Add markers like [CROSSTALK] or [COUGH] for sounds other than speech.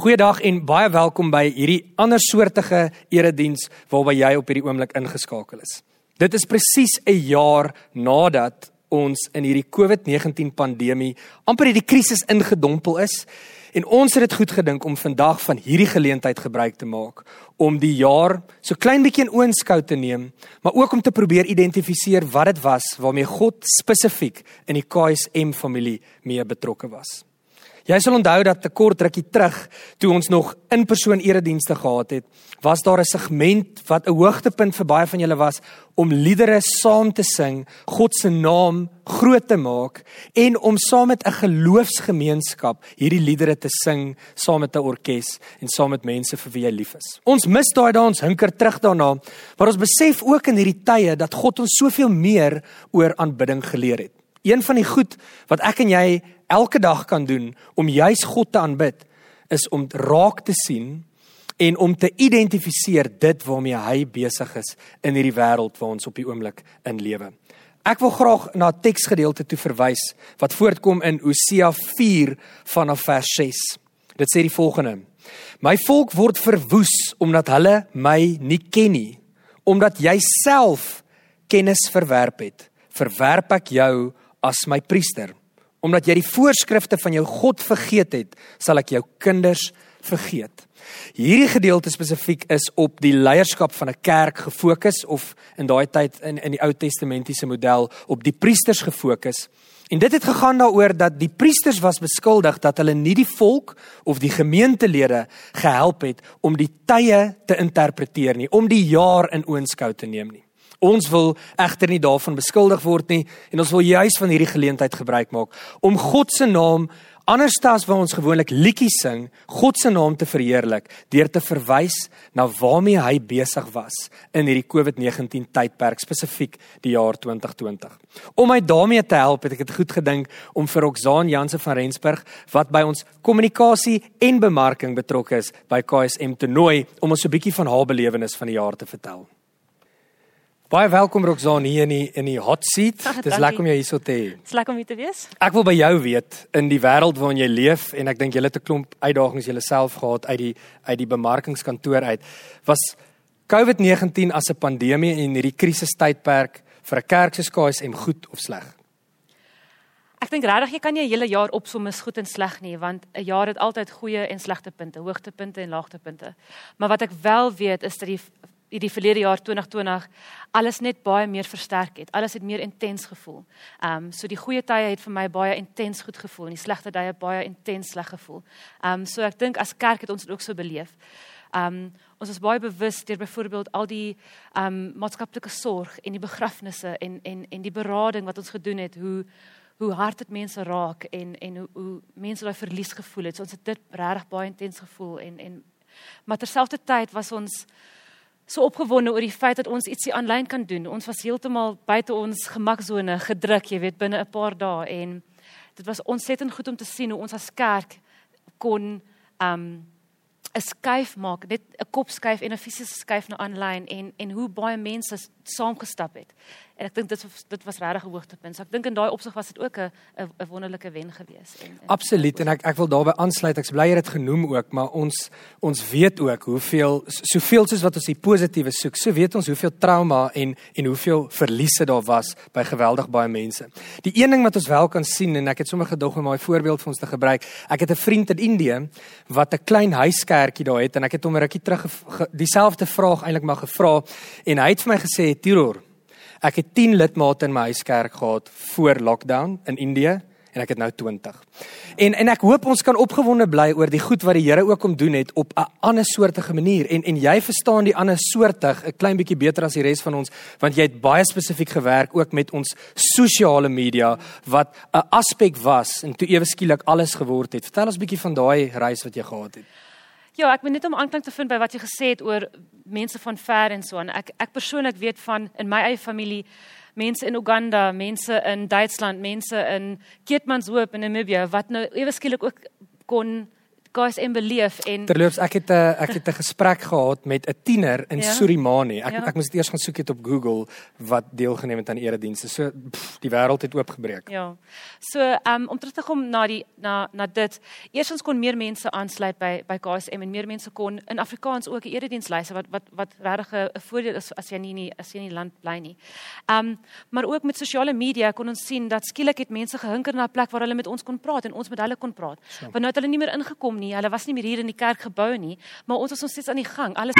Goeiedag en baie welkom by hierdie andersoortige erediens waarby jy op hierdie oomblik ingeskakel is. Dit is presies 'n jaar nadat ons in hierdie COVID-19 pandemie amper hierdie krisis ingedompel is en ons het dit goed gedink om vandag van hierdie geleentheid gebruik te maak om die jaar so klein bietjie in oënskou te neem, maar ook om te probeer identifiseer wat dit was waarmee God spesifiek in die KSM familie mee betrokke was. Jy sal onthou dat te kort rukkie terug toe ons nog in persoon eredienste gehad het, was daar 'n segment wat 'n hoogtepunt vir baie van julle was om liedere saam te sing, God se naam groot te maak en om saam met 'n geloofsgemeenskap hierdie liedere te sing saam met 'n orkes en saam met mense vir wie jy lief is. Ons mis daai dae, ons hinker terug daarna, maar ons besef ook in hierdie tye dat God ons soveel meer oor aanbidding geleer het. Een van die goed wat ek en jy elke dag kan doen om juis God te aanbid is om raak te sien en om te identifiseer dit waarmee hy besig is in hierdie wêreld waar ons op die oomblik in lewe. Ek wil graag na 'n teksgedeelte toe verwys wat voortkom in Hosea 4 vanaf vers 6. Dit sê die volgende: My volk word verwoes omdat hulle my nie ken nie, omdat jy self kennis verwerp het. Verwerp ek jou as my priester omdat jy die voorskrifte van jou God vergeet het, sal ek jou kinders vergeet. Hierdie gedeelte spesifiek is op die leierskap van 'n kerk gefokus of in daai tyd in in die Ou Testamentiese model op die priesters gefokus. En dit het gegaan daaroor dat die priesters was beskuldig dat hulle nie die volk of die gemeentelede gehelp het om die tye te interpreteer nie, om die jaar in oënskou te neem nie. Ons wil egter nie daarvan beskuldig word nie en ons wil juis van hierdie geleentheid gebruik maak om God se naam anders as wat ons gewoonlik liedjies sing, God se naam te verheerlik deur te verwys na waarmee hy besig was in hierdie COVID-19 tydperk spesifiek die jaar 2020. Om my daarmee te help, het ek dit goed gedink om vir Roxaan Janse van Rensburg wat by ons kommunikasie en bemarking betrokke is by KSM te nooi om ons 'n bietjie van haar belewenis van die jaar te vertel. Baie welkom Roxanne hier in die in die hot seat. [LAUGHS] Dis lekker om jou hier so te hê. Dis lekker om hier te wees. Ek wil by jou weet in die wêreld waarin jy leef en ek dink jy het 'n klomp uitdagings jouself gehad uit die uit die bemarkingskantoor uit. Was COVID-19 as 'n pandemie en hierdie krisistydperk vir 'n kerk soos KSM goed of sleg? Ek dink regtig jy kan nie 'n hele jaar opsom as goed en sleg nie, want 'n jaar het altyd goeie en slegte punte, hoogtepunte en laagtepunte. Maar wat ek wel weet is dat die hierdie verlede jaar 2020 alles net baie meer versterk het. Alles het meer intens gevoel. Ehm um, so die goeie tye het vir my baie intens goed gevoel en die slegte tye baie intens sleg gevoel. Ehm um, so ek dink as kerk het ons dit ook so beleef. Ehm um, ons is baie bewus deur byvoorbeeld al die ehm um, maatskaplike sorg en die begrafnisse en en en die berading wat ons gedoen het hoe hoe hard dit mense raak en en hoe hoe mense daai verlies gevoel het. So ons het dit regtig baie intens gevoel en en maar terselfdertyd was ons so opgewonde oor die feit dat ons ietsie aanlyn kan doen. Ons was heeltemal buite ons gemaksone gedruk, jy weet, binne 'n paar dae en dit was ontsettend goed om te sien hoe ons as kerk kon um 'n skuif maak, net 'n kop skuif en 'n fisiese skuif na aanlyn en en hoe baie mense saamgestap het. En ek dink dit dit was regtig 'n hoogtepunt. So ek dink in daai opsig was dit ook 'n 'n wonderlike wen gewees en, en Absoluut en ek ek wil daarbey aansluit. Ek's bly jy het dit genoem ook, maar ons ons weet ook hoeveel soveel soos wat ons die positiewe soek. So weet ons hoeveel trauma en en hoeveel verliese daar was by geweldig baie mense. Die een ding wat ons wel kan sien en ek het sommer gedog om 'n voorbeeld vir ons te gebruik. Ek het 'n vriend in Indië wat 'n klein huiskerkie daar het en ek het hom 'n rukkie terug dieselfde vraag eintlik maar gevra en hy het vir my gesê Tiror Ek het 10 lidmate in my huiskerk gehad voor lockdown in Indië en ek het nou 20. En en ek hoop ons kan opgewonde bly oor die goed wat die Here ook om doen het op 'n ander soortige manier en en jy verstaan die ander soortig 'n klein bietjie beter as die res van ons want jy het baie spesifiek gewerk ook met ons sosiale media wat 'n aspek was en toe ewe skielik alles geword het. Vertel ons bietjie van daai reis wat jy gehad het. Ja, ek moet net om aanklank te vind by wat jy gesê het oor mense van ver en so aan. Ek ek persoonlik weet van in my eie familie mense in Uganda, mense in Duitsland, mense in Keetmanshoop in Namibië wat nou ewe skielik ook kon KSM beleef en Terloops, ek het 'n ek het 'n gesprek gehad met 'n tiener in Ja. Surimane. Ek Ja. ek moes dit eers gaan soek het op Google wat deelgeneem het aan die eredienste. So pff, die wêreld het oopgebreek. Ja. So, ehm um, om terug te kom na die na na dit. Eerstens kon meer mense aansluit by by KSM en meer mense kon in Afrikaans ook 'n erediens luister wat wat wat regtig 'n voordeel is as jy nie in die as jy in die land bly nie. Ehm um, maar ook met sosiale media kon ons sien dat skielik het mense gehinker na 'n plek waar hulle met ons kon praat en ons met hulle kon praat. Want nou het hulle nie meer ingekom nie. Hulle was nie meer hier in die kerkgebou nie, maar ons was nog steeds aan die gang. Alles